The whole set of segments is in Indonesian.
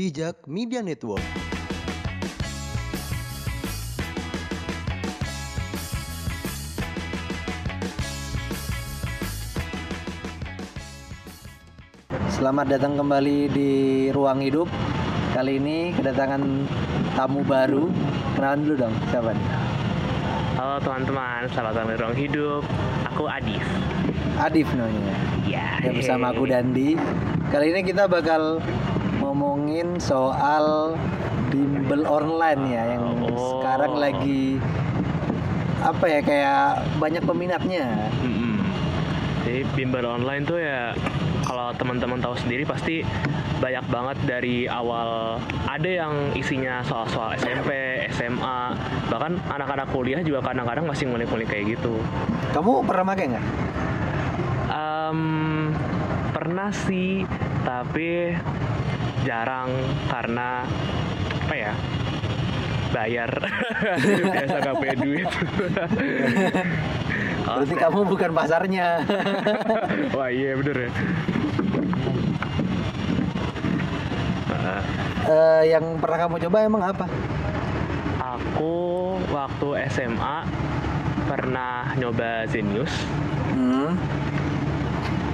Bijak Media Network. Selamat datang kembali di Ruang Hidup. Kali ini kedatangan tamu baru. Kenalan dulu dong, siapa nih? Halo teman-teman, selamat datang di Ruang Hidup. Aku Adif. Adif namanya. Ya. Ya bersama aku Dandi. Kali ini kita bakal ngomongin soal bimbel online ya yang Oh. sekarang lagi apa ya kayak banyak peminatnya. Mm-mm. Jadi bimbel online tuh ya kalau teman-teman tahu sendiri pasti banyak banget dari awal ada yang isinya soal-soal SMP, SMA, bahkan anak-anak kuliah juga kadang-kadang masih ngulik-ngulik kayak gitu. Kamu pernah pakai nggak? Em, pernah sih, tapi jarang karena apa ya? Bayar. Biasa gak punya duit. Berarti kamu bukan pasarnya. Wah iya bener ya. Nah, Eh, yang pernah kamu coba emang apa? aku waktu SMA pernah nyoba Zenius. Hmm.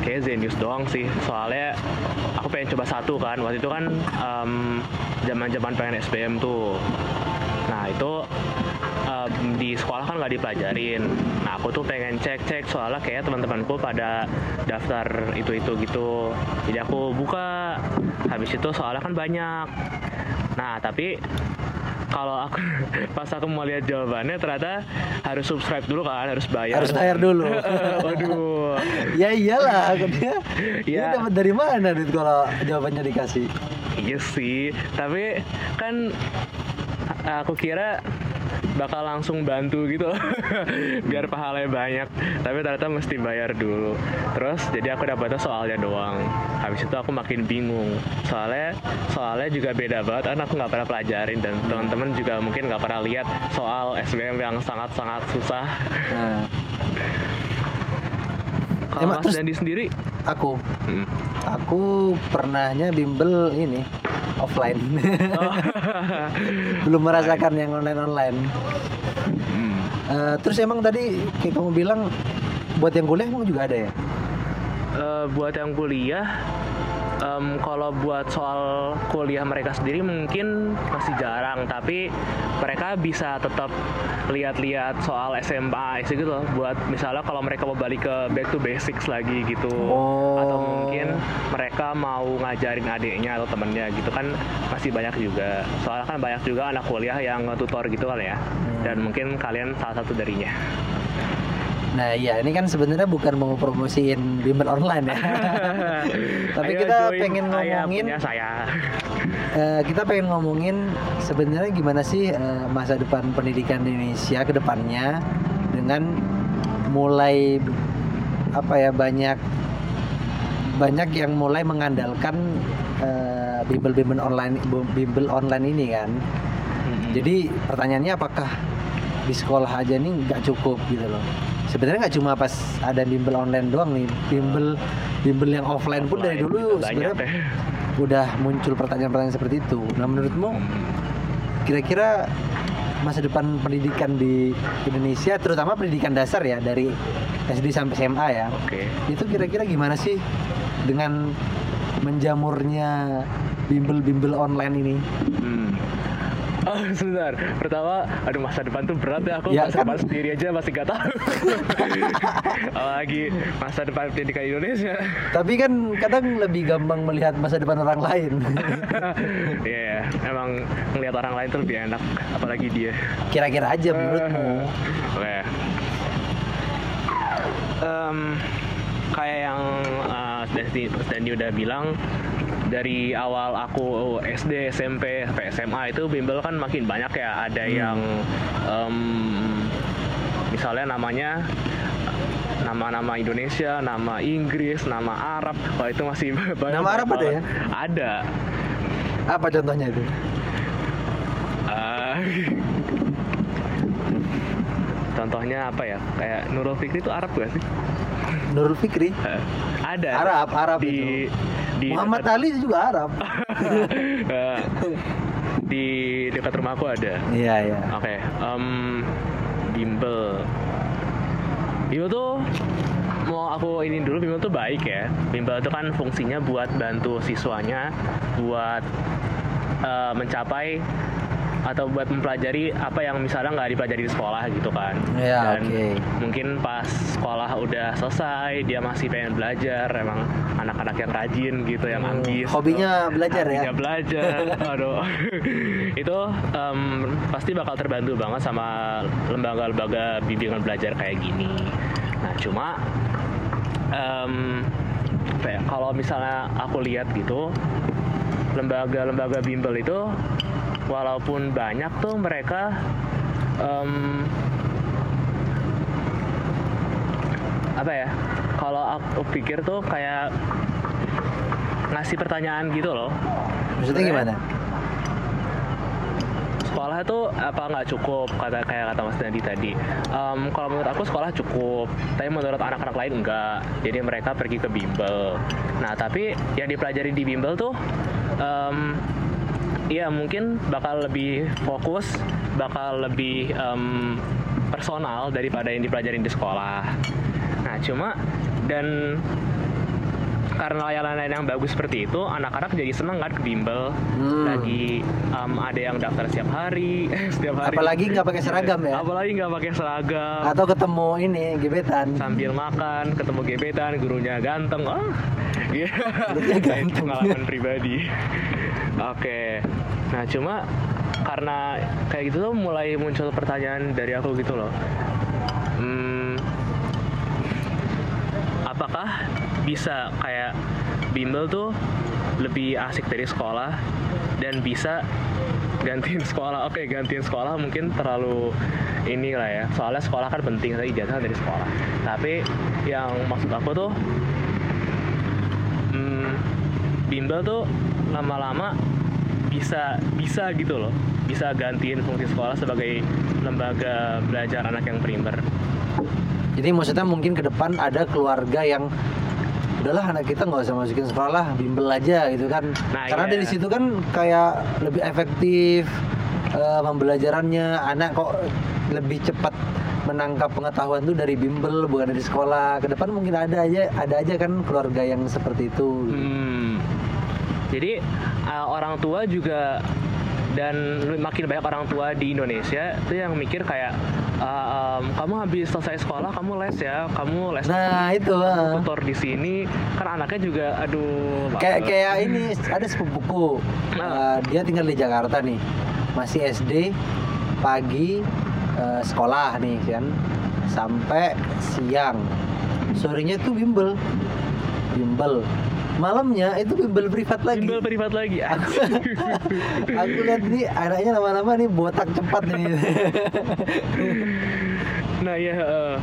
Kayak Zenius doang sih. Soalnya aku pengen coba satu kan. Waktu itu kan em, zaman-zaman pengen SBM tuh. Nah itu em, di sekolah kan nggak dipelajarin. Nah aku tuh pengen cek-cek soalnya kayak teman-temanku pada daftar itu-itu gitu. Jadi aku buka. Habis itu soalnya kan banyak. Nah tapi kalau aku pas aku mau lihat jawabannya ternyata harus subscribe dulu kan, harus bayar. Harus bayar dulu. Waduh. ya iyalah, dia. Dia Iya. dapat dari mana duit kalau jawabannya dikasih? Iya sih, tapi kan aku kira bakal langsung bantu gitu biar pahalanya banyak. Tapi ternyata mesti bayar dulu. Terus jadi aku dapetnya soalnya doang. Habis itu aku makin bingung. Soalnya soalnya juga beda banget. Kan aku nggak pernah pelajarin dan teman-teman juga mungkin nggak pernah lihat soal SBM yang sangat-sangat susah. Nah, kalau Emang Mas terus- Dandi sendiri aku, hmm. aku pernahnya bimbel ini offline. Oh. Belum merasakan yang online online. Hmm. terus emang tadi kayak kamu bilang buat yang kuliah emang juga ada ya? Eh, buat yang kuliah, em, kalau buat soal kuliah mereka sendiri mungkin masih jarang, tapi mereka bisa tetap lihat-lihat soal SMA gitu loh. Buat misalnya kalau mereka mau balik ke back to basics lagi gitu, Oh. atau mungkin mereka mau ngajarin adiknya atau temennya gitu kan masih banyak juga. Soalnya kan banyak juga anak kuliah yang tutor gitu kan ya, dan mungkin kalian salah satu darinya. Nah iya ini kan sebenarnya bukan mau promosiin bimbel online ya. Tapi Ayo kita pengen ngomongin saya. Eh, kita pengen ngomongin sebenarnya gimana sih eh, masa depan pendidikan di Indonesia ke depannya dengan mulai apa ya banyak banyak yang mulai mengandalkan eh, bimbel-bimbel online bimbel online ini kan. Mm-mm. Jadi pertanyaannya apakah di sekolah aja nih nggak cukup gitu loh. Sebenarnya nggak cuma pas ada bimbel online doang nih, bimbel bimbel yang offline pun dari dulu sebenarnya deh. udah muncul pertanyaan-pertanyaan seperti itu. Nah menurutmu kira-kira masa depan pendidikan di Indonesia, terutama pendidikan dasar ya dari SD sampai SMA ya, Oke. itu kira-kira gimana sih dengan menjamurnya bimbel-bimbel online ini? Hmm. Oh, sebentar. Pertama, aduh masa depan tuh berat ya. Aku Ya, masa kan? depan sendiri aja masih gak tahu. Apalagi masa depan pendidikan Indonesia. Tapi kan kadang lebih gampang melihat masa depan orang lain. Iya, emang ngelihat orang lain tuh lebih enak. Apalagi dia. Kira-kira aja menurutmu? Oke. Em, kayak yang uh, Desti Mas Dandi udah bilang dari awal aku SD, SMP, sampai SMA itu bimbel kan makin banyak ya. Ada yang em, misalnya namanya nama-nama Indonesia, nama Inggris, nama Arab. Wah itu masih banyak. Nama Arab ada ya? Ada. Apa contohnya itu? Ah. contohnya apa ya? Kayak Nurul Fikri itu Arab gak sih? Nurul Fikri? Eh, ada Arab, Arab di itu. Di Muhammad Ali juga Arab. Eh, di dekat rumahku ada. Iya iya. Oke, em, bimbel. Bimbel tuh mau aku ini dulu bimbel tuh baik ya. Bimbel itu kan fungsinya buat bantu siswanya buat eh, mencapai atau buat mempelajari apa yang misalnya nggak dipelajari di sekolah gitu kan. Iya, Dan oke. mungkin pas sekolah udah selesai dia masih pengen belajar emang anak-anak yang rajin gitu yang Hmm, ambis hobinya belajar ya? Hobinya belajar aduh itu em, pasti bakal terbantu banget sama lembaga-lembaga bimbingan belajar kayak gini nah cuma ya, kalau misalnya aku lihat gitu lembaga-lembaga bimbel itu walaupun banyak tuh mereka em, apa ya kalau aku pikir tuh kayak ngasih pertanyaan gitu loh. Maksudnya gimana? sekolah tuh apa nggak cukup kata kayak kata Mas Nadi tadi. Em, kalau menurut aku sekolah cukup tapi menurut anak-anak lain enggak jadi mereka pergi ke bimbel. Nah tapi yang dipelajari di bimbel tuh em, Iya mungkin bakal lebih fokus, bakal lebih em, personal daripada yang dipelajarin di sekolah. Nah cuma dan karena layanan yang bagus seperti itu, anak-anak jadi seneng kan ke bimbel. Hmm. Lagi em, ada yang daftar setiap hari, setiap hari. Apalagi nggak pakai seragam ya? Apalagi nggak pakai seragam. Atau ketemu ini gebetan? Sambil makan, ketemu gebetan, gurunya ganteng. Ah, iya. Gurunya Itu ganteng. pengalaman pribadi. Oke. Nah, cuma karena kayak gitu tuh mulai muncul pertanyaan dari aku gitu loh. Hmm, apakah bisa kayak bimbel tuh lebih asik dari sekolah dan bisa gantiin sekolah oke gantiin sekolah mungkin terlalu inilah ya soalnya sekolah kan penting saya ijazah dari sekolah tapi yang maksud aku tuh hmm, bimbel tuh lama-lama bisa bisa gitu loh bisa gantiin fungsi sekolah sebagai lembaga belajar anak yang primer Jadi maksudnya mungkin ke depan ada keluarga yang udahlah anak kita nggak usah masukin sekolah, bimbel aja gitu kan. Nah, Karena iya. dari situ kan kayak lebih efektif eh, pembelajarannya, anak kok lebih cepat menangkap pengetahuan tuh dari bimbel bukan dari sekolah. Ke depan mungkin ada aja ada aja kan keluarga yang seperti itu. Hmm. Jadi uh, orang tua juga dan makin banyak orang tua di Indonesia itu yang mikir kayak uh, um, kamu habis selesai sekolah kamu les ya, kamu les Nah, itu tutor di sini. Kan anaknya juga aduh kayak kayak ini ada sepupuku Nah. Eh, dia tinggal di Jakarta nih. Masih SD pagi eh, sekolah nih kan. Sampai siang. Sorenya tuh bimbel. Bimbel malamnya itu bimbel privat lagi. Bimbel privat lagi aku lihat nih anaknya lama-lama nih botak cepat nih. Nah ya uh,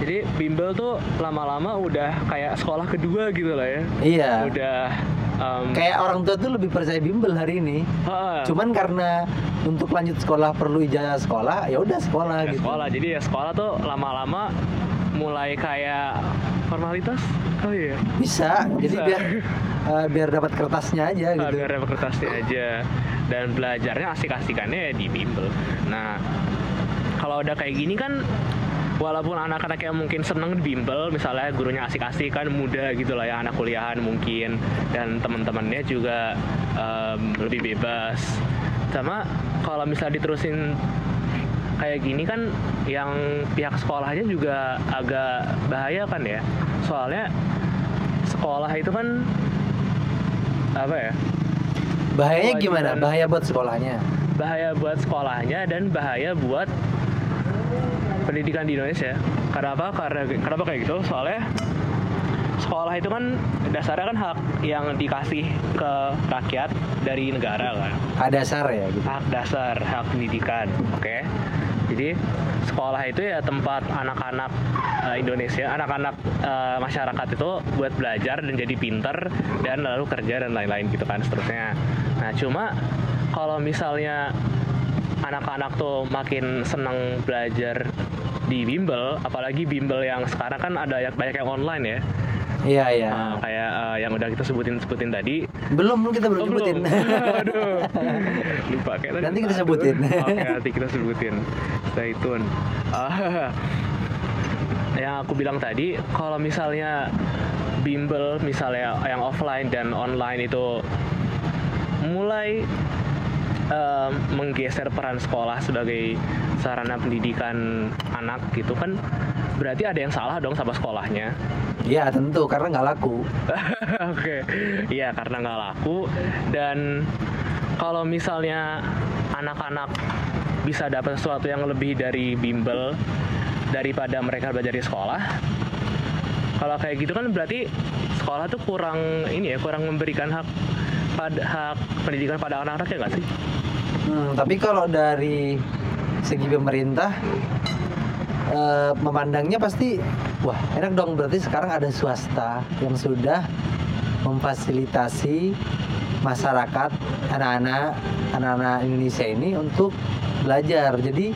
jadi bimbel tuh lama-lama udah kayak sekolah kedua gitu lah ya. Iya. Udah um, kayak orang tua tuh lebih percaya bimbel hari ini. Ah, cuman karena untuk lanjut sekolah perlu ijazah sekolah ya udah sekolah ya, gitu. sekolah. Jadi ya sekolah tuh lama-lama mulai kayak formalitas? Kali ya bisa. Jadi Bisa. biar eh, biar dapat kertasnya aja Ah, gitu. biar dapat kertasnya aja. Dan belajarnya asik-asikannya ya di bimbel. Nah kalau udah kayak gini kan walaupun anak-anak yang mungkin seneng di bimbel misalnya gurunya asik-asik kan muda gitu lah ya anak kuliahan mungkin dan teman-temannya juga em, lebih bebas. Sama kalau misalnya diterusin kayak gini kan yang pihak sekolahnya juga agak bahaya kan ya soalnya sekolah itu kan apa ya bahayanya gimana bahaya buat sekolahnya bahaya buat sekolahnya dan bahaya buat pendidikan di Indonesia. Karena apa? Karena kenapa kayak gitu? Soalnya sekolah itu kan dasarnya kan hak yang dikasih ke rakyat dari negara kan. ada dasar ya gitu Hak dasar, hak pendidikan, oke? Jadi sekolah itu ya tempat anak-anak eh, Indonesia, anak-anak eh, masyarakat itu buat belajar dan jadi pinter dan lalu kerja dan lain-lain gitu kan seterusnya. Nah cuma kalau misalnya anak-anak tuh makin seneng belajar di bimbel, apalagi bimbel yang sekarang kan ada banyak yang online ya. Iya iya. Nah, kayak eh, yang udah kita sebutin sebutin tadi. Belum belum kita belum Oh, sebutin. Aduh. Lupa kayak tadi. Nanti kita Aduh. sebutin. Oke, nanti kita sebutin. Stay tune. Ah, yang aku bilang tadi, kalau misalnya bimbel misalnya yang offline dan online itu mulai em, menggeser peran sekolah sebagai sarana pendidikan anak gitu kan berarti ada yang salah dong sama sekolahnya Iya tentu karena nggak laku. Oke, iya karena nggak laku dan kalau misalnya anak-anak bisa dapat sesuatu yang lebih dari bimbel daripada mereka belajar di sekolah, kalau kayak gitu kan berarti sekolah tuh kurang ini ya kurang memberikan hak pada hak pendidikan pada anak-anak ya nggak sih? Hmm, tapi kalau dari segi pemerintah eh, memandangnya pasti wah enak dong. Berarti sekarang ada swasta yang sudah memfasilitasi masyarakat anak-anak anak-anak Indonesia ini untuk belajar. Jadi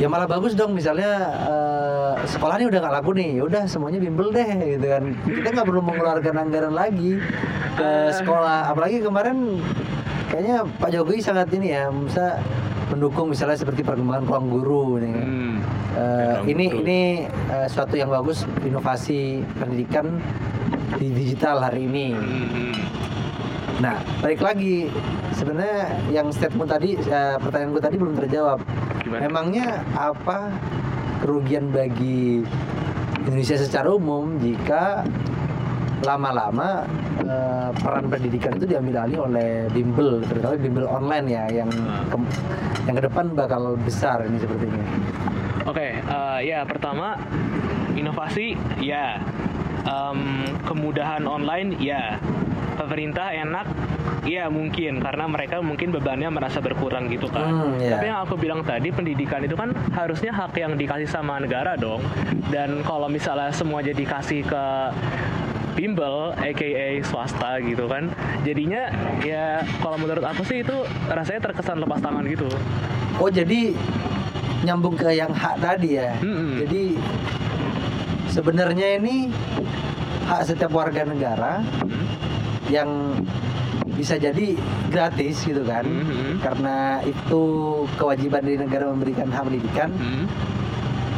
ya malah bagus dong. Misalnya eh, sekolah ini udah nggak laku nih. Ya udah semuanya bimbel deh gitu kan. Kita nggak perlu mengeluarkan anggaran lagi ke sekolah. Apalagi kemarin kayaknya Pak Jokowi sangat ini ya bisa mendukung misalnya seperti perkembangan ruang guru nih Hmm. Memang ini ini eh, suatu yang bagus inovasi pendidikan di digital hari ini Hmm. Nah, balik lagi sebenarnya yang statement tadi, eh, pertanyaanku tadi belum terjawab. Gimana? Memangnya apa kerugian bagi Indonesia secara umum jika lama-lama eh, peran pendidikan itu diambil alih oleh bimbel, terutama bimbel online ya, yang ke, yang ke depan bakal besar ini sepertinya. Oke, eh, ya pertama inovasi ya, Em, kemudahan online ya, pemerintah enak ya mungkin karena mereka mungkin bebannya merasa berkurang gitu kan. Hmm, iya. Tapi yang aku bilang tadi pendidikan itu kan harusnya hak yang dikasih sama negara dong. Dan kalau misalnya semua jadi kasih ke bimbel, aka swasta gitu kan, jadinya ya kalau menurut aku sih itu rasanya terkesan lepas tangan gitu. Oh, jadi nyambung ke yang hak tadi ya. Mm-mm. Jadi sebenarnya ini hak setiap warga negara Hmm. yang bisa jadi gratis gitu kan Mhm. karena itu kewajiban dari negara memberikan hak pendidikan Hmm.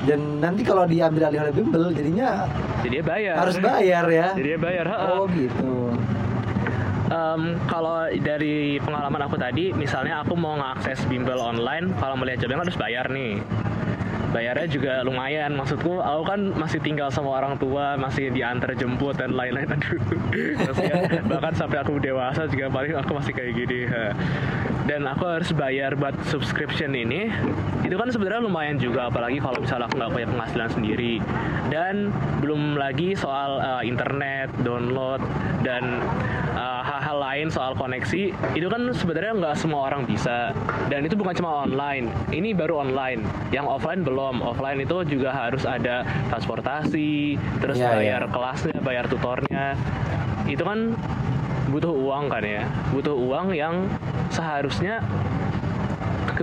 Dan nanti kalau diambil alih oleh bimbel jadinya Jadi dia bayar. harus bayar ya Jadi bayar. ha-ha. oh gitu Em, kalau dari pengalaman aku tadi, misalnya aku mau ngakses bimbel online, kalau melihat jadwalnya harus bayar nih. Bayarnya juga lumayan. Maksudku, aku kan masih tinggal sama orang tua, masih diantar jemput dan lain-lain. Aduh, kasihan. Bahkan sampai aku dewasa juga paling aku masih kayak gini. ha. Dan aku harus bayar buat subscription ini. Itu kan sebenarnya lumayan juga, apalagi kalau misalnya aku nggak punya penghasilan sendiri. Dan belum lagi soal eh, internet, download, dan uh, hal-hal lain soal koneksi itu kan sebenarnya nggak semua orang bisa. Dan itu bukan cuma online ini baru online. Yang offline belum. Offline itu juga harus ada transportasi terus Iya, bayar iya. kelasnya bayar tutornya. Itu kan butuh uang kan ya? Butuh uang yang seharusnya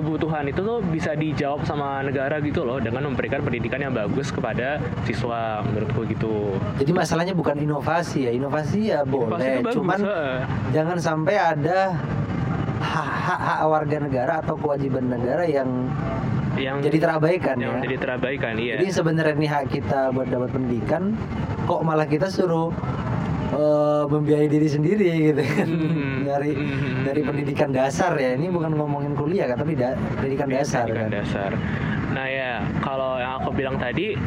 kebutuhan itu tuh bisa dijawab sama negara gitu loh dengan memberikan pendidikan yang bagus kepada siswa menurutku gitu. Jadi masalahnya bukan inovasi ya inovasi ya Inovasi boleh. bagus, cuman jangan sampai ada hak hak warga negara atau kewajiban negara yang yang jadi terabaikan yang ya. jadi terabaikan iya. Jadi sebenarnya ini hak kita buat dapat pendidikan, kok malah kita suruh eh, membiayai diri sendiri gitu kan, Hmm. dari Hmm. dari pendidikan dasar ya. Ini bukan ngomongin kuliah kan, tapi da- pendidikan dasar pendidikan kan. dasar. Nah ya, kalau yang aku bilang tadi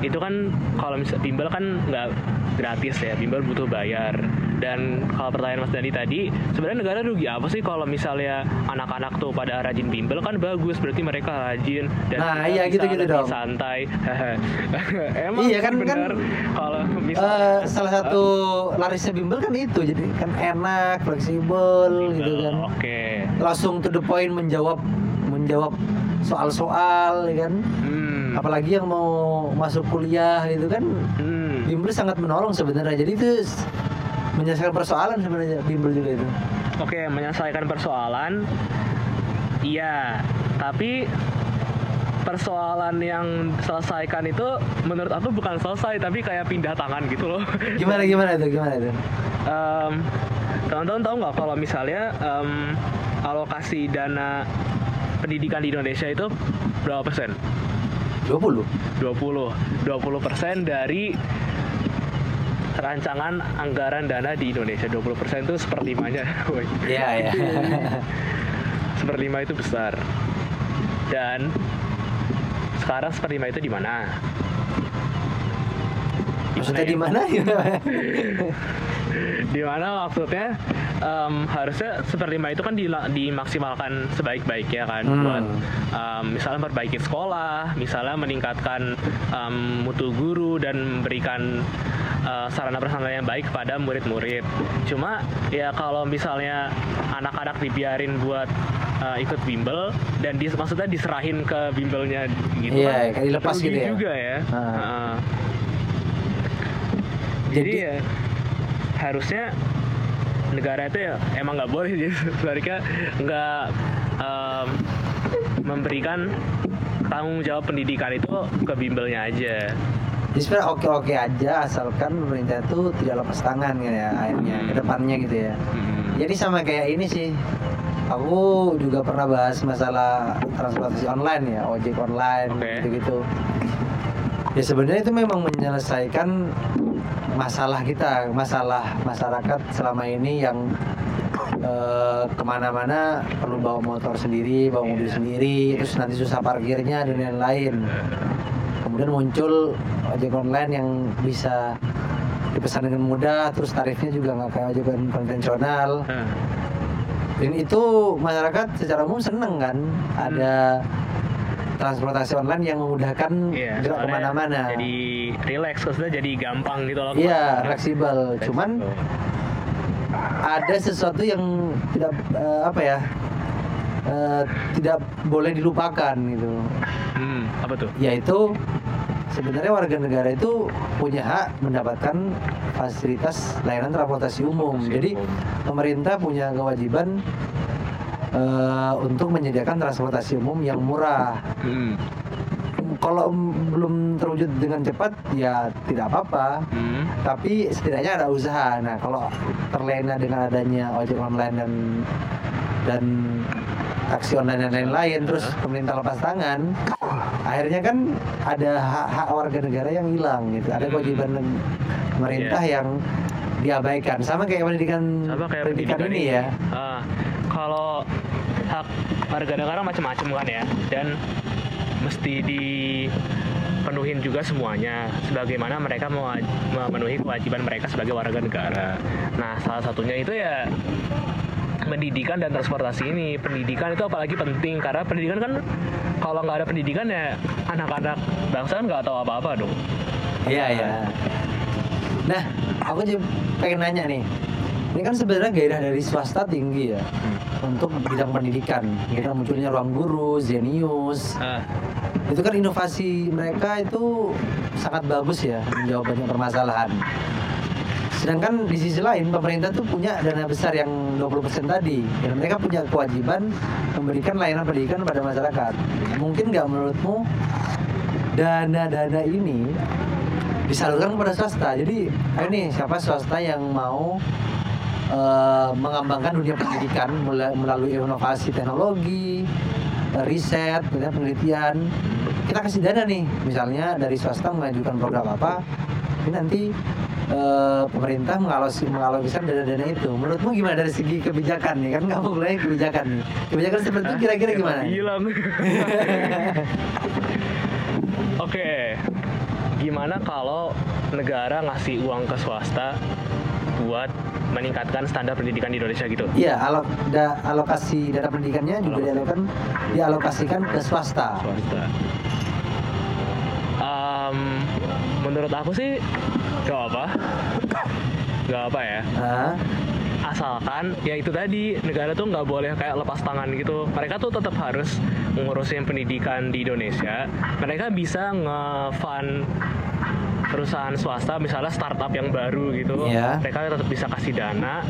itu kan kalau misal bimbel kan nggak gratis ya, bimbel butuh bayar. Dan kalau pertanyaan Mas Dani tadi, sebenarnya negara rugi apa sih kalau misalnya anak-anak tuh pada rajin bimbel kan bagus, berarti mereka rajin dan Nah, iya, gitu-gitu lebih dong. santai. Emang Iya, kan- kan, benar kalau Eh, misalnya salah satu larisnya bimbel kan itu, jadi kan enak, fleksibel gitu kan. Oke. Langsung to the point menjawab menjawab soal-soal ya kan. Hmm. Apalagi yang mau masuk kuliah gitu kan Hmm. bimbel sangat menolong sebenarnya jadi itu menyelesaikan persoalan sebenarnya bimbel juga itu Oke, menyelesaikan persoalan, iya. Tapi persoalan yang selesaikan itu menurut aku bukan selesai tapi kayak pindah tangan gitu loh. Gimana gimana itu? Gimana itu? Em, teman-teman tahu nggak kalau misalnya em, alokasi dana pendidikan di Indonesia itu berapa persen? 20. 20 20 persen dari rancangan anggaran dana di Indonesia 20 persen itu seperlimanya. Iya, iya. seperlima itu besar dan sekarang seperlima itu di mana Maksudnya di mana? di mana maksudnya em, harusnya seperlima itu kan dimaksimalkan sebaik-baiknya kan Hmm. buat em, misalnya memperbaiki sekolah misalnya meningkatkan em, mutu guru dan memberikan eh, sarana prasarana yang baik kepada murid-murid cuma ya kalau misalnya anak-anak dibiarin buat eh, ikut bimbel dan dis maksudnya diserahin ke bimbelnya gitu Iya, kan, dilepas gitu ya. juga ya Ah. Heeh. jadi, Jadi- ya harusnya negara itu ya emang nggak boleh jadi sebaliknya nggak em, memberikan tanggung jawab pendidikan itu ke bimbelnya aja Jadi sebenarnya oke-oke aja asalkan pemerintah itu tidak lepas tangan gitu ya akhirnya ke depannya gitu ya. Hmm. Jadi sama kayak ini sih. Aku juga pernah bahas masalah transportasi online ya, ojek online Oke. gitu-gitu. Ya sebenarnya itu memang menyelesaikan masalah kita, masalah masyarakat selama ini yang eh, ke mana-mana perlu bawa motor sendiri, bawa mobil Iya. sendiri, terus nanti susah parkirnya dan lain-lain. Kemudian muncul ojek online yang bisa dipesan dengan mudah, terus tarifnya juga nggak kayak ojek kon- konvensional. Dan itu masyarakat secara umum seneng kan ada transportasi online yang memudahkan Iya, gerak ke mana-mana. jadi relax maksudnya jadi gampang gitu loh Iya, ke mana-mana. fleksibel. Cuman ada sesuatu yang tidak eh, apa ya eh, tidak boleh dilupakan gitu. hmm, apa tuh Yaitu sebenarnya warga negara itu punya hak mendapatkan fasilitas layanan transportasi umum. Transportasi Jadi umum. pemerintah punya kewajiban eh, untuk menyediakan transportasi umum yang murah. hmm. Kalau belum terwujud dengan cepat ya tidak apa-apa. Hmm. Tapi setidaknya ada usaha. Nah kalau terlena dengan adanya ojek online dan dan taksi online dan lain-lain, terus pemerintah lepas tangan, akhirnya kan ada hak-hak warga negara yang hilang gitu. Ada Hmm. kewajiban pemerintah Iya. yang diabaikan. Sama kayak pendidikan, sama kayak pendidikan, ini ya. Ah, kalau hak warga negara macam-macam kan ya dan mesti dipenuhin juga semuanya sebagaimana mereka memenuhi kewajiban mereka sebagai warga negara. Nah, salah satunya itu ya pendidikan dan transportasi ini. Pendidikan itu apalagi penting karena pendidikan kan kalau nggak ada pendidikan ya anak-anak bangsa kan nggak tahu apa-apa dong. Iya ya. Nah, aku juga pengen nanya nih. Ini kan sebenarnya gairah dari swasta tinggi ya untuk bidang pendidikan. Kita munculnya ruang guru, Zenius. Ah, Itu kan inovasi mereka itu sangat bagus ya menjawab banyak permasalahan. Sedangkan di sisi lain pemerintah tuh punya dana besar yang 20% tadi dan mereka punya kewajiban memberikan layanan pendidikan pada masyarakat. Mungkin nggak menurutmu dana-dana ini disalurkan kepada swasta. Jadi ayo nih siapa swasta yang mau eh, mengembangkan dunia pendidikan melalui inovasi teknologi, eh, riset, penelitian. Kita kasih dana nih, misalnya dari swasta mengajukan program apa, ini nanti eh, pemerintah mengalokasi mengalokasikan dana-dana itu. Menurutmu gimana dari segi kebijakan nih? Kan kamu mulai kebijakan nih. Kebijakan seperti itu kira-kira Emang gimana? Hilang. Oke, gimana kalau negara ngasih uang ke swasta buat meningkatkan standar pendidikan di Indonesia gitu? Iya, alok, da- alokasi dana pendidikannya juga dialokasikan dialokasikan ke swasta. Swasta. Em, menurut aku sih gak apa, gak apa ya. Nah, Asalkan ya itu tadi negara tuh nggak boleh kayak lepas tangan gitu. Mereka tuh tetap harus mengurusin pendidikan di Indonesia. Mereka bisa nge-fund perusahaan swasta misalnya startup yang baru gitu Iya. mereka tetap bisa kasih dana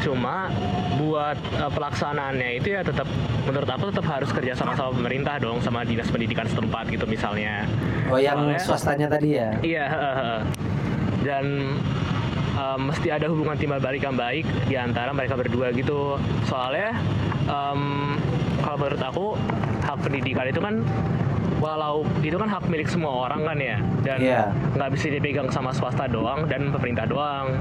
cuma buat eh, pelaksanaannya itu ya tetap menurut aku tetap harus kerja sama sama pemerintah dong sama dinas pendidikan setempat gitu misalnya Oh yang Soalnya- swastanya tadi ya. Iya, dan um, mesti ada hubungan timbal balik yang baik di antara mereka berdua gitu. Soalnya um, kalau menurut aku hak pendidikan itu kan walau itu kan hak milik semua orang kan ya dan Iya. nggak bisa dipegang sama swasta doang dan pemerintah doang.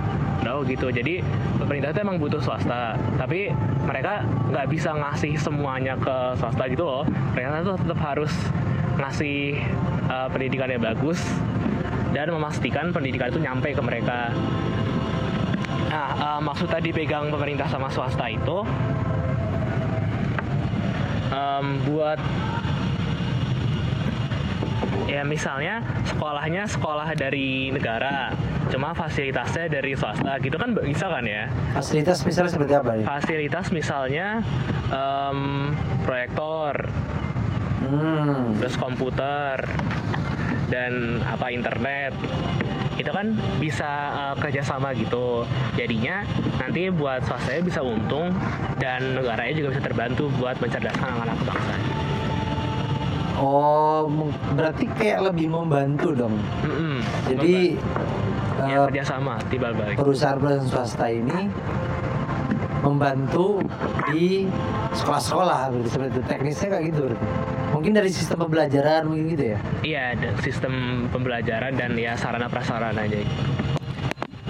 Nah, gitu. Jadi pemerintah itu emang butuh swasta. Tapi mereka nggak bisa ngasih semuanya ke swasta gitu loh. Mereka tuh tetap harus ngasih uh, pendidikan yang bagus dan memastikan pendidikan itu nyampe ke mereka. Nah uh, maksud tadi pegang pemerintah sama swasta itu um, buat ya misalnya sekolahnya sekolah dari negara cuma fasilitasnya dari swasta gitu kan bisa kan ya Fasilitas misalnya seperti apa nih? fasilitas misalnya em, proyektor Hmm. terus komputer dan apa internet itu kan bisa uh, kerjasama gitu jadinya nanti buat swastanya bisa untung dan negaranya juga bisa terbantu buat mencerdaskan anak-anak bangsa Oh, berarti kayak lebih membantu dong. Mm-mm. Jadi ya eh, kerjasama timbal balik perusahaan-perusahaan swasta ini membantu di sekolah-sekolah seperti itu teknisnya kayak gitu berarti. mungkin dari sistem pembelajaran mungkin gitu ya iya sistem pembelajaran dan ya sarana prasarana aja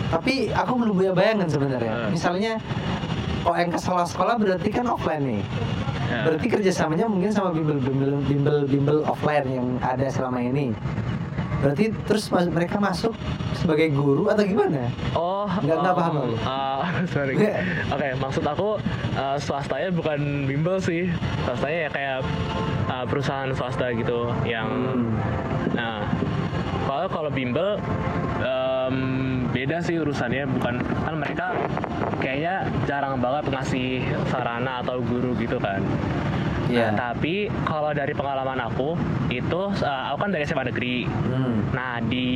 tapi aku belum punya bayangan sebenarnya Hmm. misalnya kalau yang ke sekolah-sekolah berarti kan offline nih Ya. berarti kerjasamanya mungkin sama bimbel bimbel bimbel bimbel offline yang ada selama ini berarti terus mas- mereka masuk sebagai guru atau gimana Oh, Nggak- nggak um, paham aku. uh, sorry. Oke, maksud aku uh, swastanya bukan bimbel sih. Swastanya ya kayak uh, perusahaan swasta gitu yang Hmm. nah kalau kalau bimbel em, beda sih urusannya bukan kan mereka kayaknya jarang banget ngasih sarana atau guru gitu kan. Iya. Nah, tapi kalau dari pengalaman aku itu uh, aku kan dari SMA negeri. Hmm. Nah, di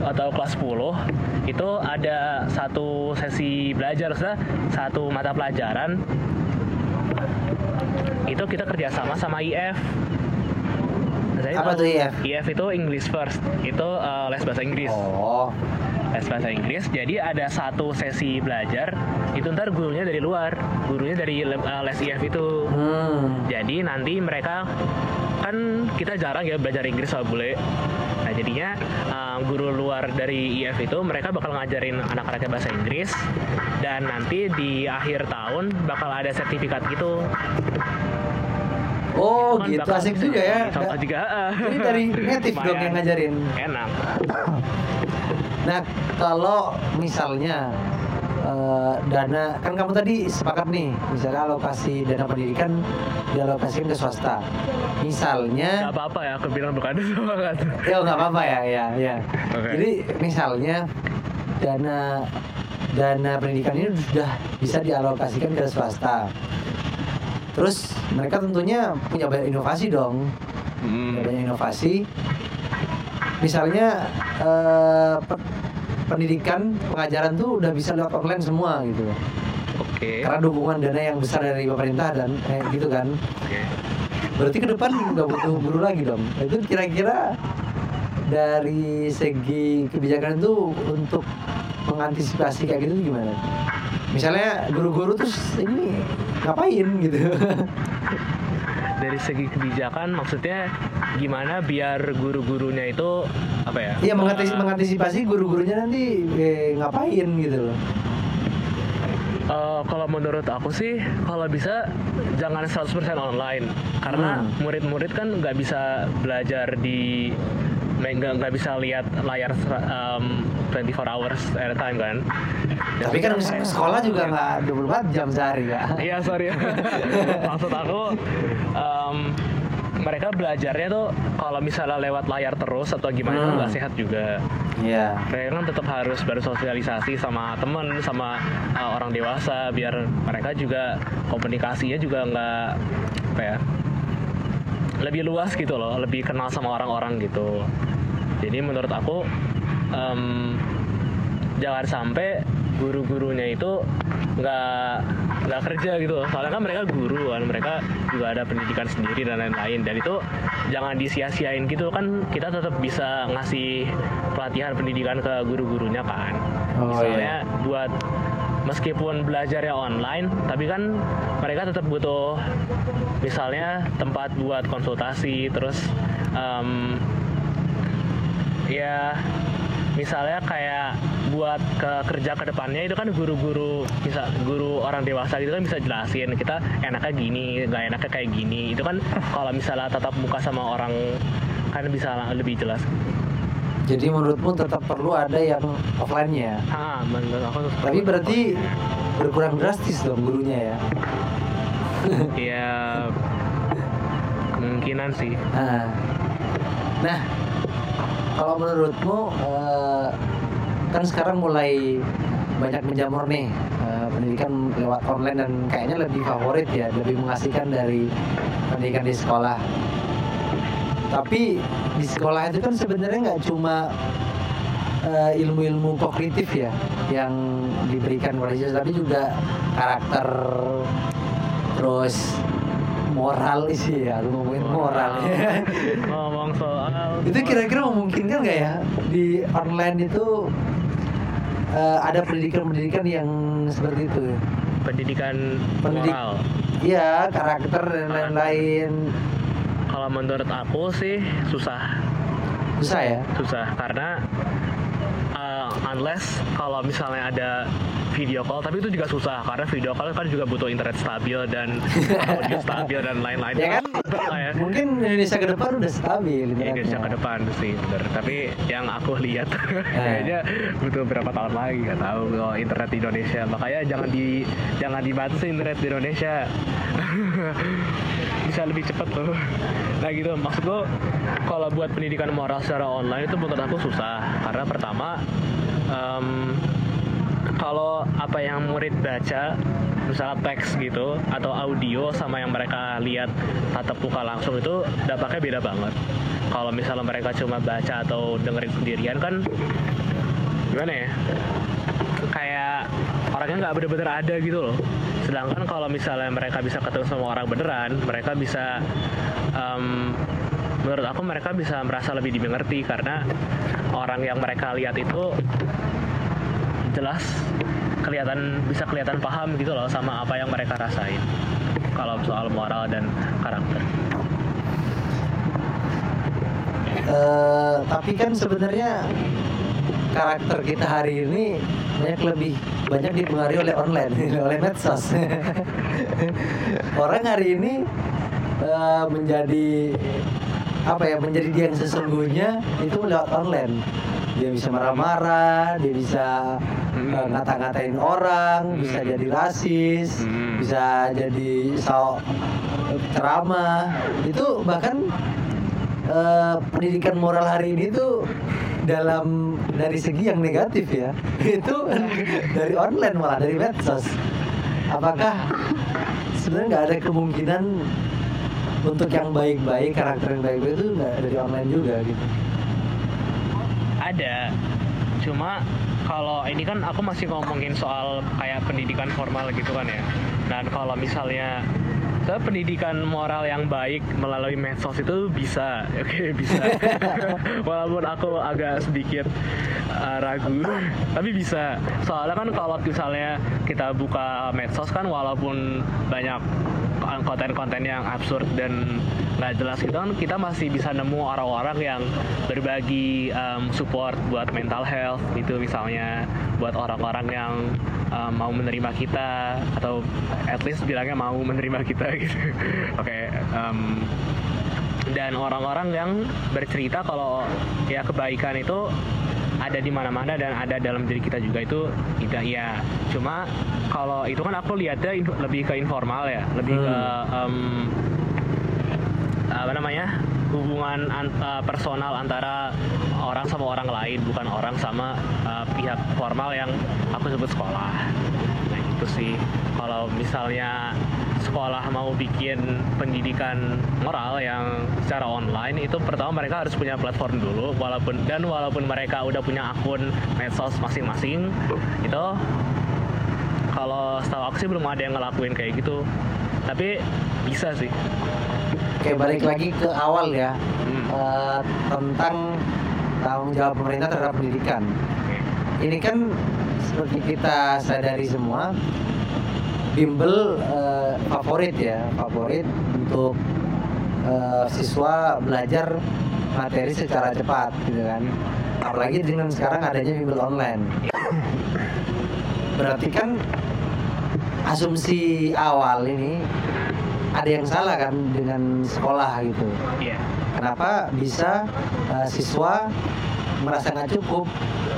atau kelas 10 itu ada satu sesi belajar, satu mata pelajaran itu kita kerjasama sama IF. Jadi Apa tuh IF? IF itu English First, itu uh, les bahasa Inggris. oh Les bahasa Inggris. Jadi ada satu sesi belajar, itu ntar gurunya dari luar, gurunya dari uh, les IF itu. hmm. Jadi nanti mereka kan kita jarang ya belajar Inggris sama bule. Nah jadinya um, guru luar dari IF itu mereka bakal ngajarin anak-anaknya bahasa Inggris dan nanti di akhir tahun bakal ada sertifikat gitu. Oh Itu gitu bakal asik juga ya Contoh juga. Ini dari native dong yang ngajarin. Enak. Nah, kalau misalnya eh, dana kan kamu tadi sepakat nih, misalnya alokasi dana pendidikan dialokasikan ke swasta. Misalnya, Gak apa-apa ya, aku bilang bukan semangat. ya nggak apa-apa ya, ya, ya. Oke. Jadi misalnya dana dana pendidikan ini sudah bisa dialokasikan ke swasta. Terus mereka tentunya punya banyak inovasi dong. Hmm. Banyak inovasi. Misalnya eh, pe- pendidikan pengajaran tuh udah bisa lewat online semua gitu. Oke. Karena dukungan dana yang besar dari pemerintah dan eh, gitu kan. Oke. Berarti ke depan nggak butuh guru lagi dong. Itu kira-kira dari segi kebijakan itu untuk mengantisipasi kayak gitu gimana? Misalnya guru-guru terus ini ngapain gitu? Dari segi kebijakan maksudnya gimana biar guru-gurunya itu apa ya? Iya mengantis- mengantisipasi guru-gurunya nanti eh, ngapain gitu loh. Eh, kalau menurut aku sih kalau bisa jangan 100% online karena Hmm. murid-murid kan nggak bisa belajar di nggak nggak bisa lihat layar em, 24 hours at a time kan. Dan Tapi kan mereka- sekolah juga nggak 24 jam sehari kak. Iya sorry. Maksud aku em, mereka belajarnya tuh kalau misalnya lewat layar terus atau gimana itu Hmm. nggak sehat juga. Iya. mereka kan tetap harus bersosialisasi sama temen sama uh, orang dewasa biar mereka juga komunikasinya juga nggak apa ya lebih luas gitu loh lebih kenal sama orang-orang gitu. Jadi menurut aku em, jangan sampai guru-gurunya itu nggak nggak kerja gitu soalnya kan mereka guru kan mereka juga ada pendidikan sendiri dan lain-lain. Dan itu jangan disia-siain gitu kan kita tetap bisa ngasih pelatihan pendidikan ke guru-gurunya kan. Oh, misalnya buat meskipun belajarnya online tapi kan mereka tetap butuh misalnya tempat buat konsultasi terus em, ya misalnya kayak buat ke kerja ke depannya itu kan guru-guru bisa guru orang dewasa gitu kan bisa jelasin kita enaknya gini nggak enaknya kayak gini. Itu kan kalau misalnya tatap muka sama orang kan bisa lebih jelas Jadi menurutmu tetap perlu ada yang offline-nya. ah menurut aku Tapi berarti berkurang drastis dong gurunya ya. ya kemungkinan sih Nah, nah kalau menurutmu eh, kan sekarang mulai banyak menjamur nih eh, pendidikan lewat online dan kayaknya lebih favorit ya, lebih mengasihkan dari pendidikan di sekolah. Tapi di sekolah itu kan sebenarnya nggak cuma eh, ilmu-ilmu kognitif ya yang diberikan oleh siswa, tapi juga karakter terus moral sih ya, aku ngomongin moral. ngomong soal itu kira-kira memungkinkan nggak ya? Di online itu eh, ada pendidikan-pendidikan yang seperti itu pendidikan Pendidik- moral. Iya karakter dan lain-lain kalau menurut aku sih susah. Susah ya? Susah karena uh, unless kalau misalnya ada video call tapi itu juga susah karena video call kan juga butuh internet stabil dan audio stabil dan lain-lain. Ya kan? Ya. mungkin Indonesia ke depan udah stabil Ya, Indonesia ke internetnya. depan sih bener. Tapi yang aku lihat kayaknya butuh berapa tahun lagi nggak tahu kalau internet di Indonesia. Makanya jangan di jangan dibatasi internet di Indonesia bisa lebih cepat loh nah gitu. Maksud gue kalau buat pendidikan moral secara online itu menurut aku susah. Karena pertama em, kalau apa yang murid baca misalnya teks gitu atau audio sama yang mereka lihat tatap muka langsung itu dampaknya beda banget. Kalau misalnya mereka cuma baca atau dengerin sendirian kan gimana ya kayak orangnya nggak bener-bener ada gitu loh. Sedangkan kalau misalnya mereka bisa ketemu sama orang beneran mereka bisa em, menurut aku mereka bisa merasa lebih dimengerti karena orang yang mereka lihat itu jelas kelihatan bisa kelihatan paham gitu loh sama apa yang mereka rasain kalau soal moral dan karakter. Eh, tapi kan sebenarnya karakter kita hari ini banyak lebih banyak dipengaruhi oleh online oleh medsos orang hari ini eh, menjadi apa ya menjadi dia yang sesungguhnya itu lewat online dia bisa marah-marah dia bisa Hmm. eh, ngata-ngatain orang bisa Hmm. jadi rasis Hmm. bisa jadi sok ceramah itu bahkan eh, pendidikan moral hari ini tuh dalam dari segi yang negatif ya itu dari online malah dari medsos. Apakah sebenarnya nggak ada kemungkinan untuk yang baik-baik karakter yang baik-baik itu nggak dari online juga gitu? Ada. Cuma kalau ini kan aku masih ngomongin soal kayak pendidikan formal gitu kan ya. Dan kalau misalnya ke pendidikan moral yang baik melalui medsos itu bisa. Oke bisa. Walaupun aku agak sedikit uh, ragu tapi bisa. Soalnya kan kalau misalnya kita buka medsos kan walaupun banyak konten-konten yang absurd dan nggak jelas gitu kan kita masih bisa nemu orang-orang yang berbagi um, support buat mental health gitu misalnya buat orang-orang yang um, mau menerima kita atau at least bilangnya mau menerima kita gitu. Oke um, dan orang-orang yang bercerita kalau ya kebaikan itu ada di mana-mana dan ada dalam diri kita juga itu tidak ya cuma kalau itu kan aku lihatnya lebih ke informal ya lebih ke em, apa namanya hubungan an- eh, personal antara orang sama orang lain bukan orang sama eh, pihak formal yang aku sebut sekolah. Nah itu sih. Kalau misalnya sekolah mau bikin pendidikan moral yang secara online itu pertama mereka harus punya platform dulu walaupun dan walaupun mereka udah punya akun medsos masing-masing itu kalau setahu aku sih belum ada yang ngelakuin kayak gitu. Tapi bisa sih. Oke balik lagi ke awal ya. Hmm. Eh, tentang tanggung jawab pemerintah terhadap pendidikan. Ini kan seperti kita sadari semua, bimbel eh, favorit ya, favorit untuk eh, siswa belajar materi secara cepat gitu kan. Apalagi dengan sekarang adanya bimbel online. Berarti kan asumsi awal ini ada yang salah kan dengan sekolah gitu. Iya. Kenapa bisa eh, siswa merasa nggak cukup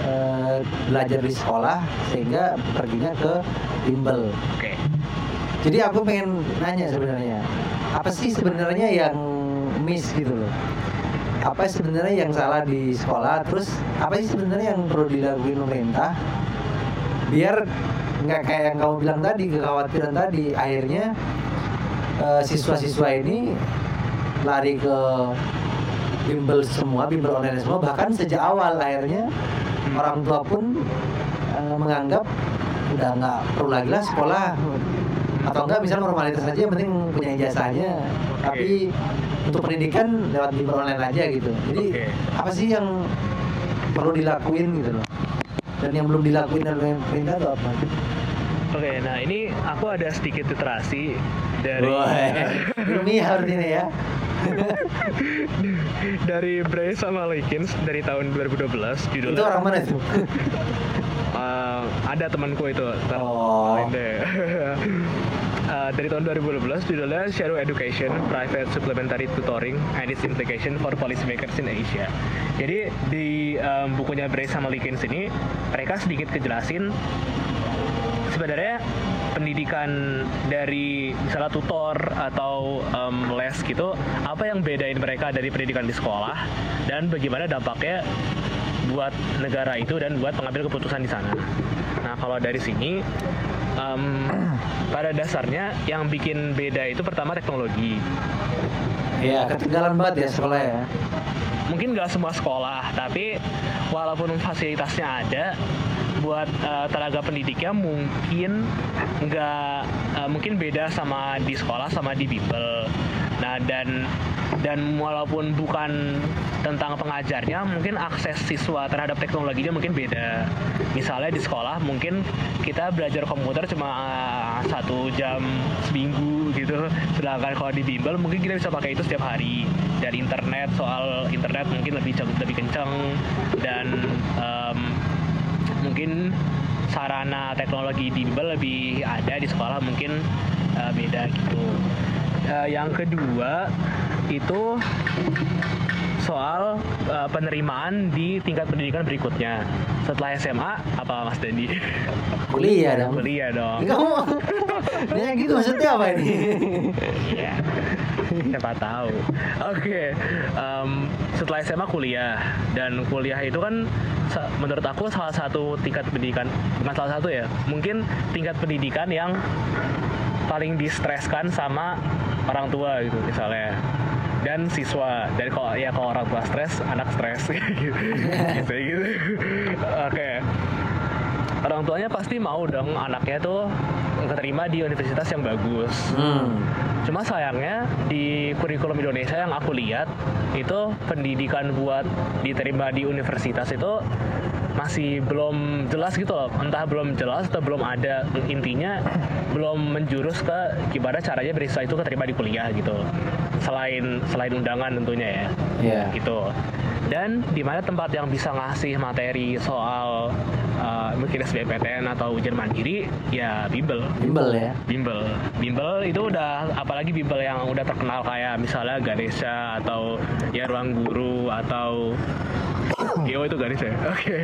eh, belajar di sekolah sehingga perginya ke bimbel. oke Jadi aku pengen nanya sebenarnya, apa sih sebenarnya yang miss gitu loh? Apa sebenarnya yang salah di sekolah? Terus apa sih sebenarnya yang perlu dilakuin pemerintah biar nggak kayak yang kamu bilang tadi kekhawatiran tadi akhirnya eh, siswa-siswa ini lari ke bimbel semua, bimbel online semua bahkan sejak awal akhirnya orang tua pun eh, menganggap udah nggak perlu lagi lah sekolah atau enggak misalnya formalitas aja yang penting punya ijazahnya tapi untuk pendidikan lewat bimbel online aja gitu jadi Oke. apa sih yang perlu dilakuin gitu loh dan yang belum dilakuin oleh pemerintah itu apa? Oke, nah ini aku ada sedikit literasi dari ilmiah harus ini ya. dari Bray sama Likins dari tahun 2012 judulnya Itu orang mana itu? Eh, ada temanku itu Oh. lain deh. Eh, dari tahun 2012 judulnya Shadow Education Private Supplementary Tutoring and its Implication for Policymakers in Asia. Jadi di em, bukunya Bray sama Likins ini mereka sedikit kejelasin sebenarnya pendidikan dari misalnya tutor atau em, les gitu apa yang bedain mereka dari pendidikan di sekolah dan bagaimana dampaknya buat negara itu dan buat pengambil keputusan di sana. Nah kalau dari sini em, pada dasarnya yang bikin beda itu pertama teknologi. Iya, ketinggalan banget ya sekolah ya. Mungkin nggak semua sekolah, tapi walaupun fasilitasnya ada, buat eh, tenaga pendidiknya mungkin nggak eh, mungkin beda sama di sekolah sama di bimbel. Nah dan dan walaupun bukan tentang pengajarnya, mungkin akses siswa terhadap teknologinya mungkin beda. Misalnya di sekolah mungkin kita belajar komputer cuma eh, satu jam seminggu gitu, sedangkan kalau di bimbel mungkin kita bisa pakai itu setiap hari. Dan internet soal internet mungkin lebih lebih kencang dan em, mungkin sarana teknologi bimbel lebih ada di sekolah mungkin eh, beda gitu. Eh, yang kedua itu soal eh, penerimaan di tingkat pendidikan berikutnya. Setelah SMA apa Mas Dendi? Kuliah dong. Kuliah dong. Kamu Nanya gitu maksudnya apa ini? Iya. Siapa tahu. Oke. em, setelah SMA kuliah dan kuliah itu kan menurut aku salah satu tingkat pendidikan bukan salah satu ya. Mungkin tingkat pendidikan yang paling distreskan sama orang tua gitu misalnya. Dan siswa. Dan kalau ya kalau orang tua stres anak stres. Gitu gitu, gitu. oke. Orang tuanya pasti mau dong anaknya tuh keterima di universitas yang bagus. Hmm. Cuma sayangnya di kurikulum Indonesia yang aku lihat itu pendidikan buat diterima di universitas itu masih belum jelas gitu loh. Entah belum jelas atau belum ada intinya belum menjurus ke gimana caranya beasiswa itu keterima di kuliah gitu. Selain selain undangan tentunya ya. Iya. Gitu. Dan di mana tempat yang bisa ngasih materi soal uh, mungkin SBMPTN atau ujian mandiri ya Bimbel Bimbel ya. bimbel bimbel itu udah apalagi bimbel yang udah terkenal kayak misalnya Ganesha atau ya ruang guru atau Geo itu Ganesha ya? oke.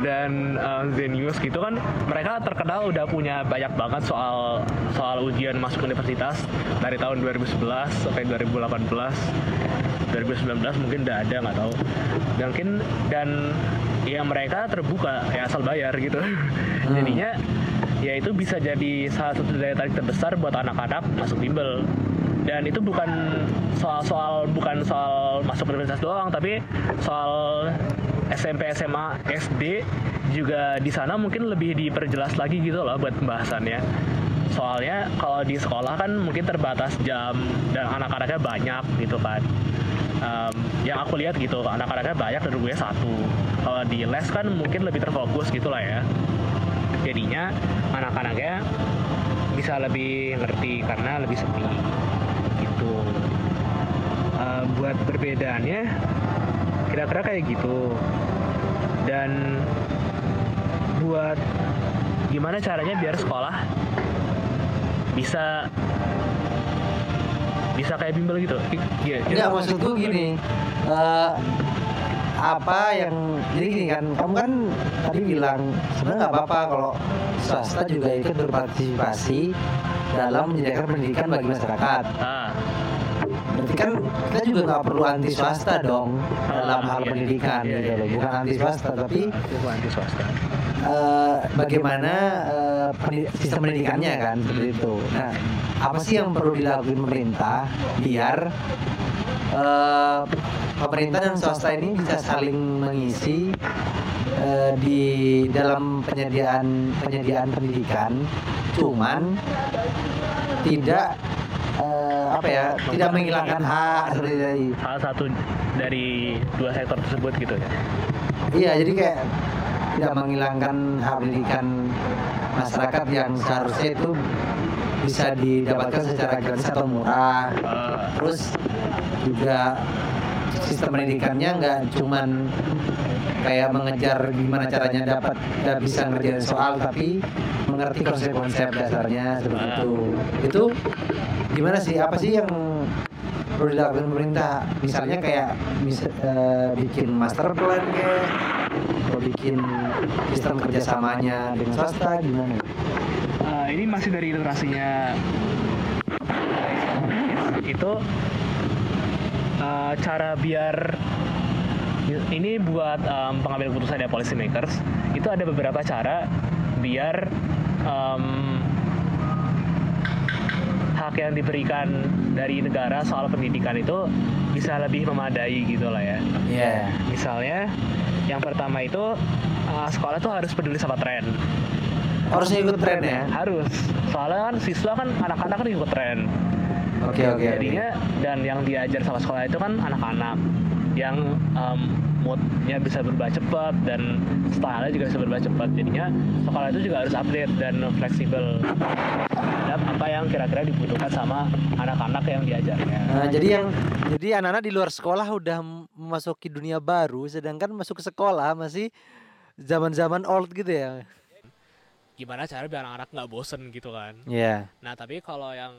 Dan uh, Zenius gitu kan mereka terkenal udah punya banyak banget soal soal ujian masuk universitas. Dari tahun 2011 sampai 2018 2019 mungkin udah ada nggak tahu. Dan mungkin dan ya mereka terbuka ya asal bayar gitu. Jadinya ya itu bisa jadi salah satu daya tarik terbesar buat anak-anak masuk bimbel dan itu bukan soal-soal bukan soal masuk universitas doang tapi soal SMP SMA SD juga di sana mungkin lebih diperjelas lagi gitu loh buat pembahasannya. Soalnya kalau di sekolah kan mungkin terbatas jam dan anak-anaknya banyak gitu kan. Um, yang aku lihat gitu anak-anaknya banyak dan gue satu. Kalau di les kan mungkin lebih terfokus gitu lah ya. Jadinya anak-anaknya bisa lebih ngerti karena lebih sepi gitu. Uh, buat perbedaannya kira-kira kayak gitu. Dan buat gimana caranya biar sekolah bisa bisa kayak bimbel gitu? Iya Enggak maksudku gini. uh, apa yang jadi gini kan kamu kan tadi bilang sebenarnya nggak apa-apa kalau swasta juga ikut berpartisipasi dalam menyediakan pendidikan bagi masyarakat. Ah. Berarti kan kita juga nggak perlu anti swasta dong dalam hal iya, pendidikan iya, gitu loh, bukan anti swasta tapi anti swasta. Uh, bagaimana uh, sistem pendidikannya kan seperti itu. Nah, apa sih yang perlu dilakukan pemerintah biar uh, pemerintah dan swasta ini bisa saling mengisi uh, di dalam penyediaan penyediaan pendidikan. Cuman tidak uh, apa ya tidak menghilangkan hak seperti dari salah satu dari dua sektor tersebut gitu ya? Iya jadi kayak tidak menghilangkan hak pendidikan masyarakat yang seharusnya itu bisa didapatkan secara gratis atau murah. uh. terus juga sistem pendidikannya nggak cuman kayak mengejar gimana caranya dapat dan bisa ngerjain soal tapi mengerti konsep-konsep dasarnya seperti itu. Itu gimana sih? Apa sih yang perlu dilakukan pemerintah? Misalnya kayak mis uh, bikin master plan kayak atau bikin sistem kerjasamanya dengan swasta gimana uh, ini masih dari ilustrasinya itu uh, cara biar ini buat um, pengambil keputusan ya policy makers itu ada beberapa cara biar um, hak yang diberikan dari negara soal pendidikan itu bisa lebih memadai gitu lah ya. Iya. Yeah. Misalnya yang pertama itu uh, sekolah tuh harus peduli sama tren. Harus ikut tren ya? Harus. Soalnya kan siswa kan anak-anak kan ikut tren Oke okay, oke. Okay, Jadinya okay. dan yang diajar sama sekolah itu kan anak-anak yang um, moodnya bisa berubah cepat dan style juga bisa berubah cepat. Jadinya sekolah itu juga harus update dan fleksibel terhadap apa yang kira-kira dibutuhkan sama anak-anak yang diajarnya. Nah, jadi yang jadi anak-anak di luar sekolah udah memasuki dunia baru, sedangkan masuk ke sekolah masih zaman-zaman old gitu ya. Gimana cara biar anak-anak nggak bosen gitu kan? Iya. Yeah. Nah tapi kalau yang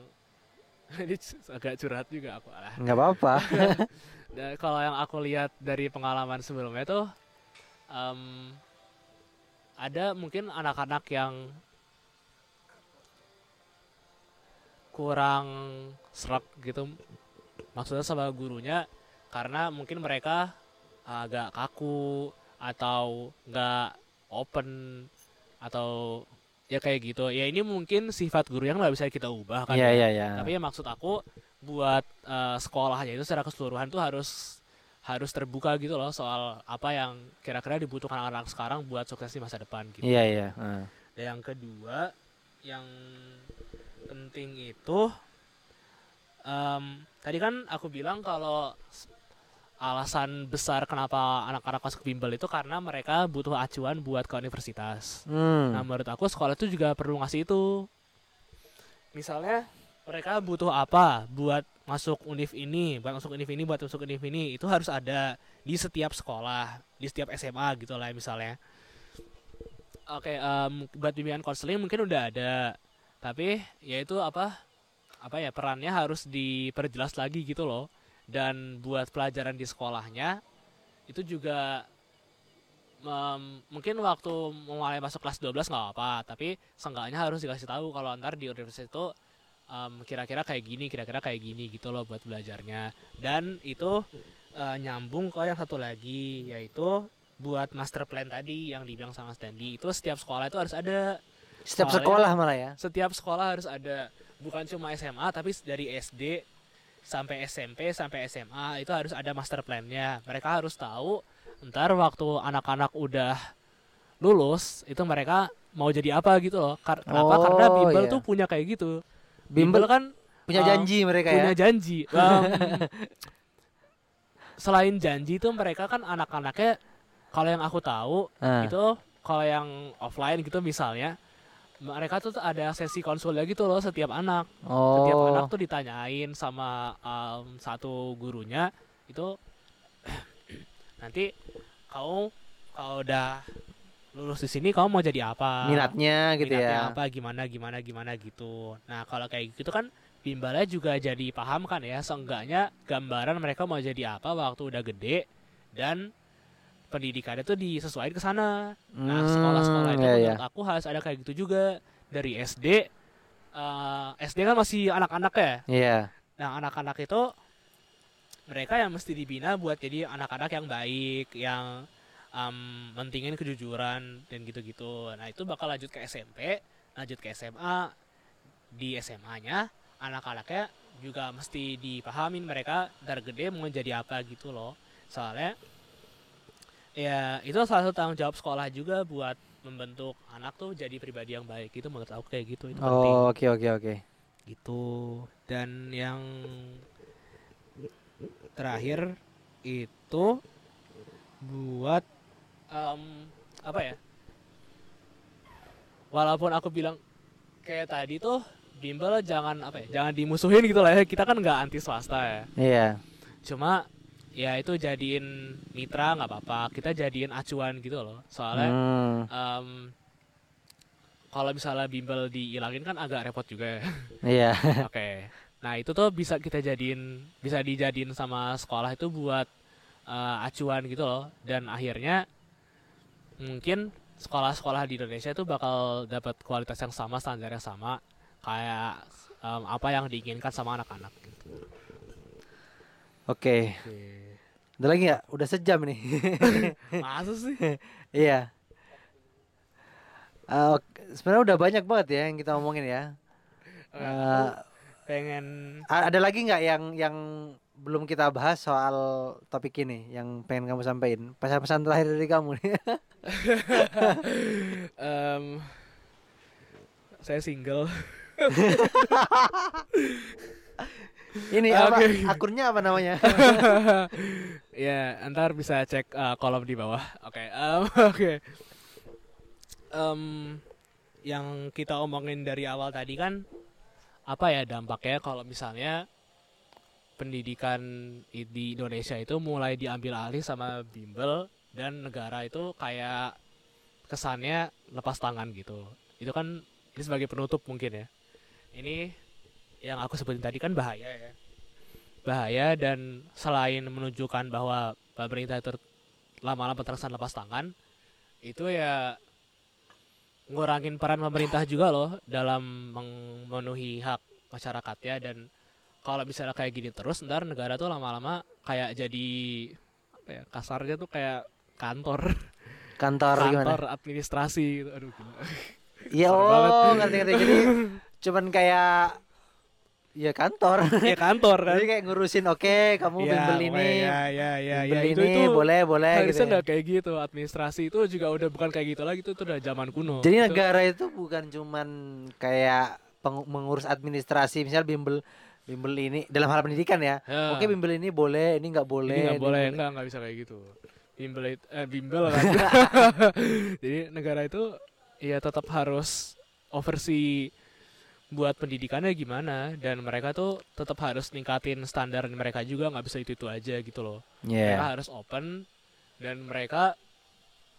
ini agak curhat juga aku lah nggak apa-apa dan kalau yang aku lihat dari pengalaman sebelumnya tuh um, ada mungkin anak-anak yang kurang serak gitu maksudnya sama gurunya karena mungkin mereka agak kaku atau nggak open atau ya kayak gitu ya ini mungkin sifat guru yang nggak bisa kita ubah kan yeah, ya yeah, yeah. tapi ya maksud aku buat uh, sekolahnya itu secara keseluruhan tuh harus harus terbuka gitu loh soal apa yang kira-kira dibutuhkan anak-anak sekarang buat sukses di masa depan gitu. Iya iya. Uh. Dan yang kedua yang penting itu um, tadi kan aku bilang kalau alasan besar kenapa anak-anak masuk bimbel itu karena mereka butuh acuan buat ke universitas. Hmm. Nah menurut aku sekolah itu juga perlu ngasih itu. Misalnya mereka butuh apa buat masuk univ ini, buat masuk univ ini, buat masuk univ ini itu harus ada di setiap sekolah, di setiap SMA gitu lah misalnya. Oke, okay, um, buat bimbingan konseling mungkin udah ada, tapi ya itu apa apa ya perannya harus diperjelas lagi gitu loh dan buat pelajaran di sekolahnya itu juga um, mungkin waktu mulai masuk kelas 12 nggak apa tapi seenggaknya harus dikasih tahu kalau ntar di universitas itu um, kira-kira kayak gini kira-kira kayak gini gitu loh buat belajarnya. Dan itu uh, nyambung ke yang satu lagi yaitu buat master plan tadi yang dibilang sama Stanley itu setiap sekolah itu harus ada. Setiap sekolah malah ya. setiap sekolah harus ada. Bukan cuma SMA tapi dari SD sampai SMP sampai SMA itu harus ada master plan-nya. Mereka harus tahu ntar waktu anak-anak udah lulus itu mereka mau jadi apa gitu loh. Kar- Kenapa? Oh, Karena bimbel iya. tuh punya kayak gitu. Bimbel kan punya uh, janji mereka punya ya. janji. Em, selain janji itu mereka kan anak-anaknya kalau yang aku tahu Ah. itu kalau yang offline gitu misalnya mereka tuh ada sesi konsulnya gitu loh setiap anak setiap Oh. anak tuh ditanyain sama em, satu gurunya itu nanti kau kalau udah lulus di sini kamu mau jadi apa minatnya gitu minatnya ya. apa gimana gimana gimana gitu nah kalau kayak gitu kan bimbalnya juga jadi paham kan ya seenggaknya gambaran mereka mau jadi apa waktu udah gede dan pendidikannya tuh disesuaikan ke sana nah Hmm, sekolah-sekolah itu iya, iya. menurut aku harus ada kayak gitu juga dari SD eh, SD kan masih anak-anak ya Iya. Nah, anak-anak itu mereka yang mesti dibina buat jadi anak-anak yang baik, yang em, mentingin kejujuran dan gitu-gitu. Nah, itu bakal lanjut ke SMP, lanjut ke SMA. Di SMA-nya anak-anaknya juga mesti dipahamin mereka ntar gede mau jadi apa gitu loh. Soalnya ya itu salah satu tanggung jawab sekolah juga buat membentuk anak tuh jadi pribadi yang baik itu menurut aku kayak gitu. Itu Oh, oke oke oke. gitu. Dan yang terakhir itu buat em, apa ya? Walaupun aku bilang kayak tadi tuh bimbel jangan apa ya jangan dimusuhin gitu lah ya. Kita kan nggak anti swasta ya. Iya. cuma ya itu jadiin mitra nggak apa-apa kita jadiin acuan gitu loh soalnya Hmm, em, kalau misalnya bimbel dihilangin kan agak repot juga ya iya. Oke. Nah, itu tuh bisa kita jadiin bisa dijadiin sama sekolah itu buat eh, acuan gitu loh dan akhirnya mungkin sekolah-sekolah di Indonesia itu bakal dapat kualitas yang sama, standar yang sama kayak em, apa yang diinginkan sama anak-anak gitu. Oke. Ada lagi nggak? Udah sejam nih. Masa sih? Iya. Eh, oke. Sebenarnya udah banyak banget ya yang kita omongin ya. Eh, Pengen ada lagi nggak yang yang belum kita bahas soal topik ini yang pengen kamu sampaikan? Pesan-pesan terakhir dari kamu nih. em, saya single. ini Oke. apa? Akunnya apa namanya? ya, ntar bisa cek uh, kolom di bawah. Oke, em, oke. Em, yang kita omongin dari awal tadi kan apa ya dampaknya kalau misalnya pendidikan di Indonesia itu mulai diambil alih sama bimbel dan negara itu kayak kesannya lepas tangan gitu. Itu kan ini sebagai penutup mungkin ya. Ini yang aku sebutin tadi kan bahaya ya bahaya dan selain menunjukkan bahwa pemerintah itu lama-lama terkesan lepas tangan itu ya ngurangin peran pemerintah juga loh dalam memenuhi hak masyarakatnya dan kalau misalnya kayak gini terus ntar negara tuh lama-lama kayak jadi apa ya kasarnya tuh kayak kantor Kantor gimana? kantor administrasi gitu. aduh gila. Iya banget. oh ngerti-ngerti jadi cuman kayak ya kantor. ya kantor kan Jadi kayak ngurusin oke kamu Ya, bimbel ini, pokoknya ya ya ya, bimbel ya itu ini itu boleh boleh gitu. harusnya ya. nggak kayak gitu administrasi itu juga udah bukan kayak gitu lagi itu tuh udah zaman kuno Jadi Itu- negara itu bukan cuman kayak mengurus administrasi, misal bimbel bimbel ini dalam hal pendidikan ya. Ya. Oke bimbel ini boleh, ini nggak boleh. ini nggak boleh enggak nggak bisa kayak gitu bimbel eh, bimbel kan jadi negara itu ya tetap harus oversee buat pendidikannya gimana dan mereka tuh tetap harus ningkatin standar mereka juga nggak bisa itu itu aja gitu loh Iya. mereka harus open dan mereka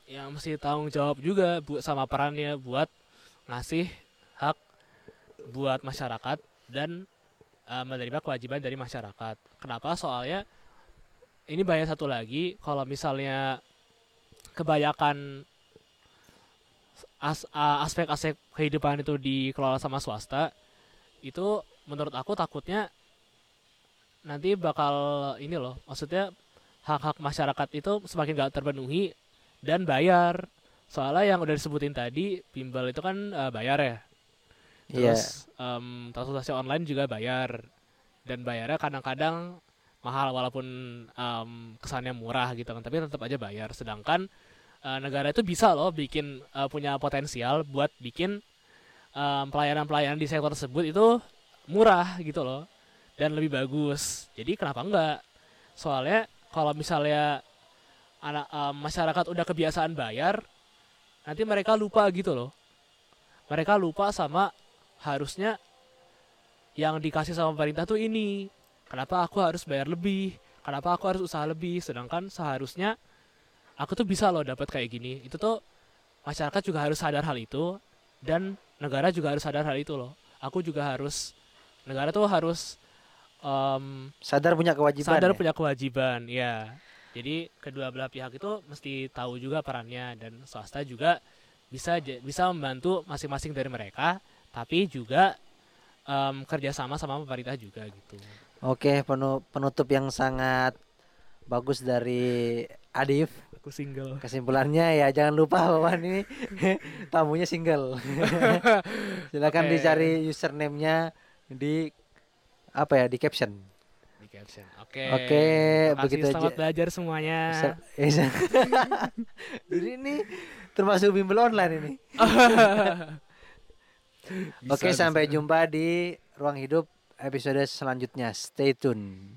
yang mesti tanggung jawab juga buat sama perannya buat ngasih hak buat masyarakat dan uh, menerima kewajiban dari masyarakat. Kenapa? Soalnya ini bahaya satu lagi kalau misalnya kebanyakan as- a- aspek-aspek kehidupan itu dikelola sama swasta itu menurut aku takutnya nanti bakal ini loh maksudnya hak-hak masyarakat itu semakin gak terpenuhi dan bayar Soalnya yang udah disebutin tadi, bimbel itu kan eh, bayar ya. Iya. Terus em, transportasi online juga bayar. Dan bayarnya kadang-kadang mahal walaupun em, kesannya murah gitu kan, tapi tetap aja bayar. Sedangkan eh, negara itu bisa loh bikin eh, punya potensial buat bikin em, pelayanan-pelayanan di sektor tersebut itu murah gitu loh dan lebih bagus. Jadi kenapa enggak? Soalnya kalau misalnya anak em, masyarakat udah kebiasaan bayar, nanti mereka lupa gitu loh. Mereka lupa sama harusnya yang dikasih sama pemerintah tuh ini. Kenapa aku harus bayar lebih? Kenapa aku harus usaha lebih? Sedangkan seharusnya aku tuh bisa loh dapat kayak gini. Itu tuh masyarakat juga harus sadar hal itu dan negara juga harus sadar hal itu loh. Aku juga harus negara tuh harus em, Sadar punya kewajiban. sadar ya? punya kewajiban ya jadi kedua belah pihak itu mesti tahu juga perannya dan swasta juga bisa bisa membantu masing-masing dari mereka tapi juga em, kerjasama sama pemerintah juga gitu Oke, penu- penutup yang sangat bagus dari Adif. aku single Kesimpulannya ya jangan lupa bahwa ini tamunya single. Silakan Oke. dicari username-nya di apa ya di caption. di caption oke Oke, Terima begitu selamat aja. belajar semuanya. Jadi ini termasuk bimbel online ini. Oke, bisa. sampai jumpa di ruang hidup episode selanjutnya. Stay tune.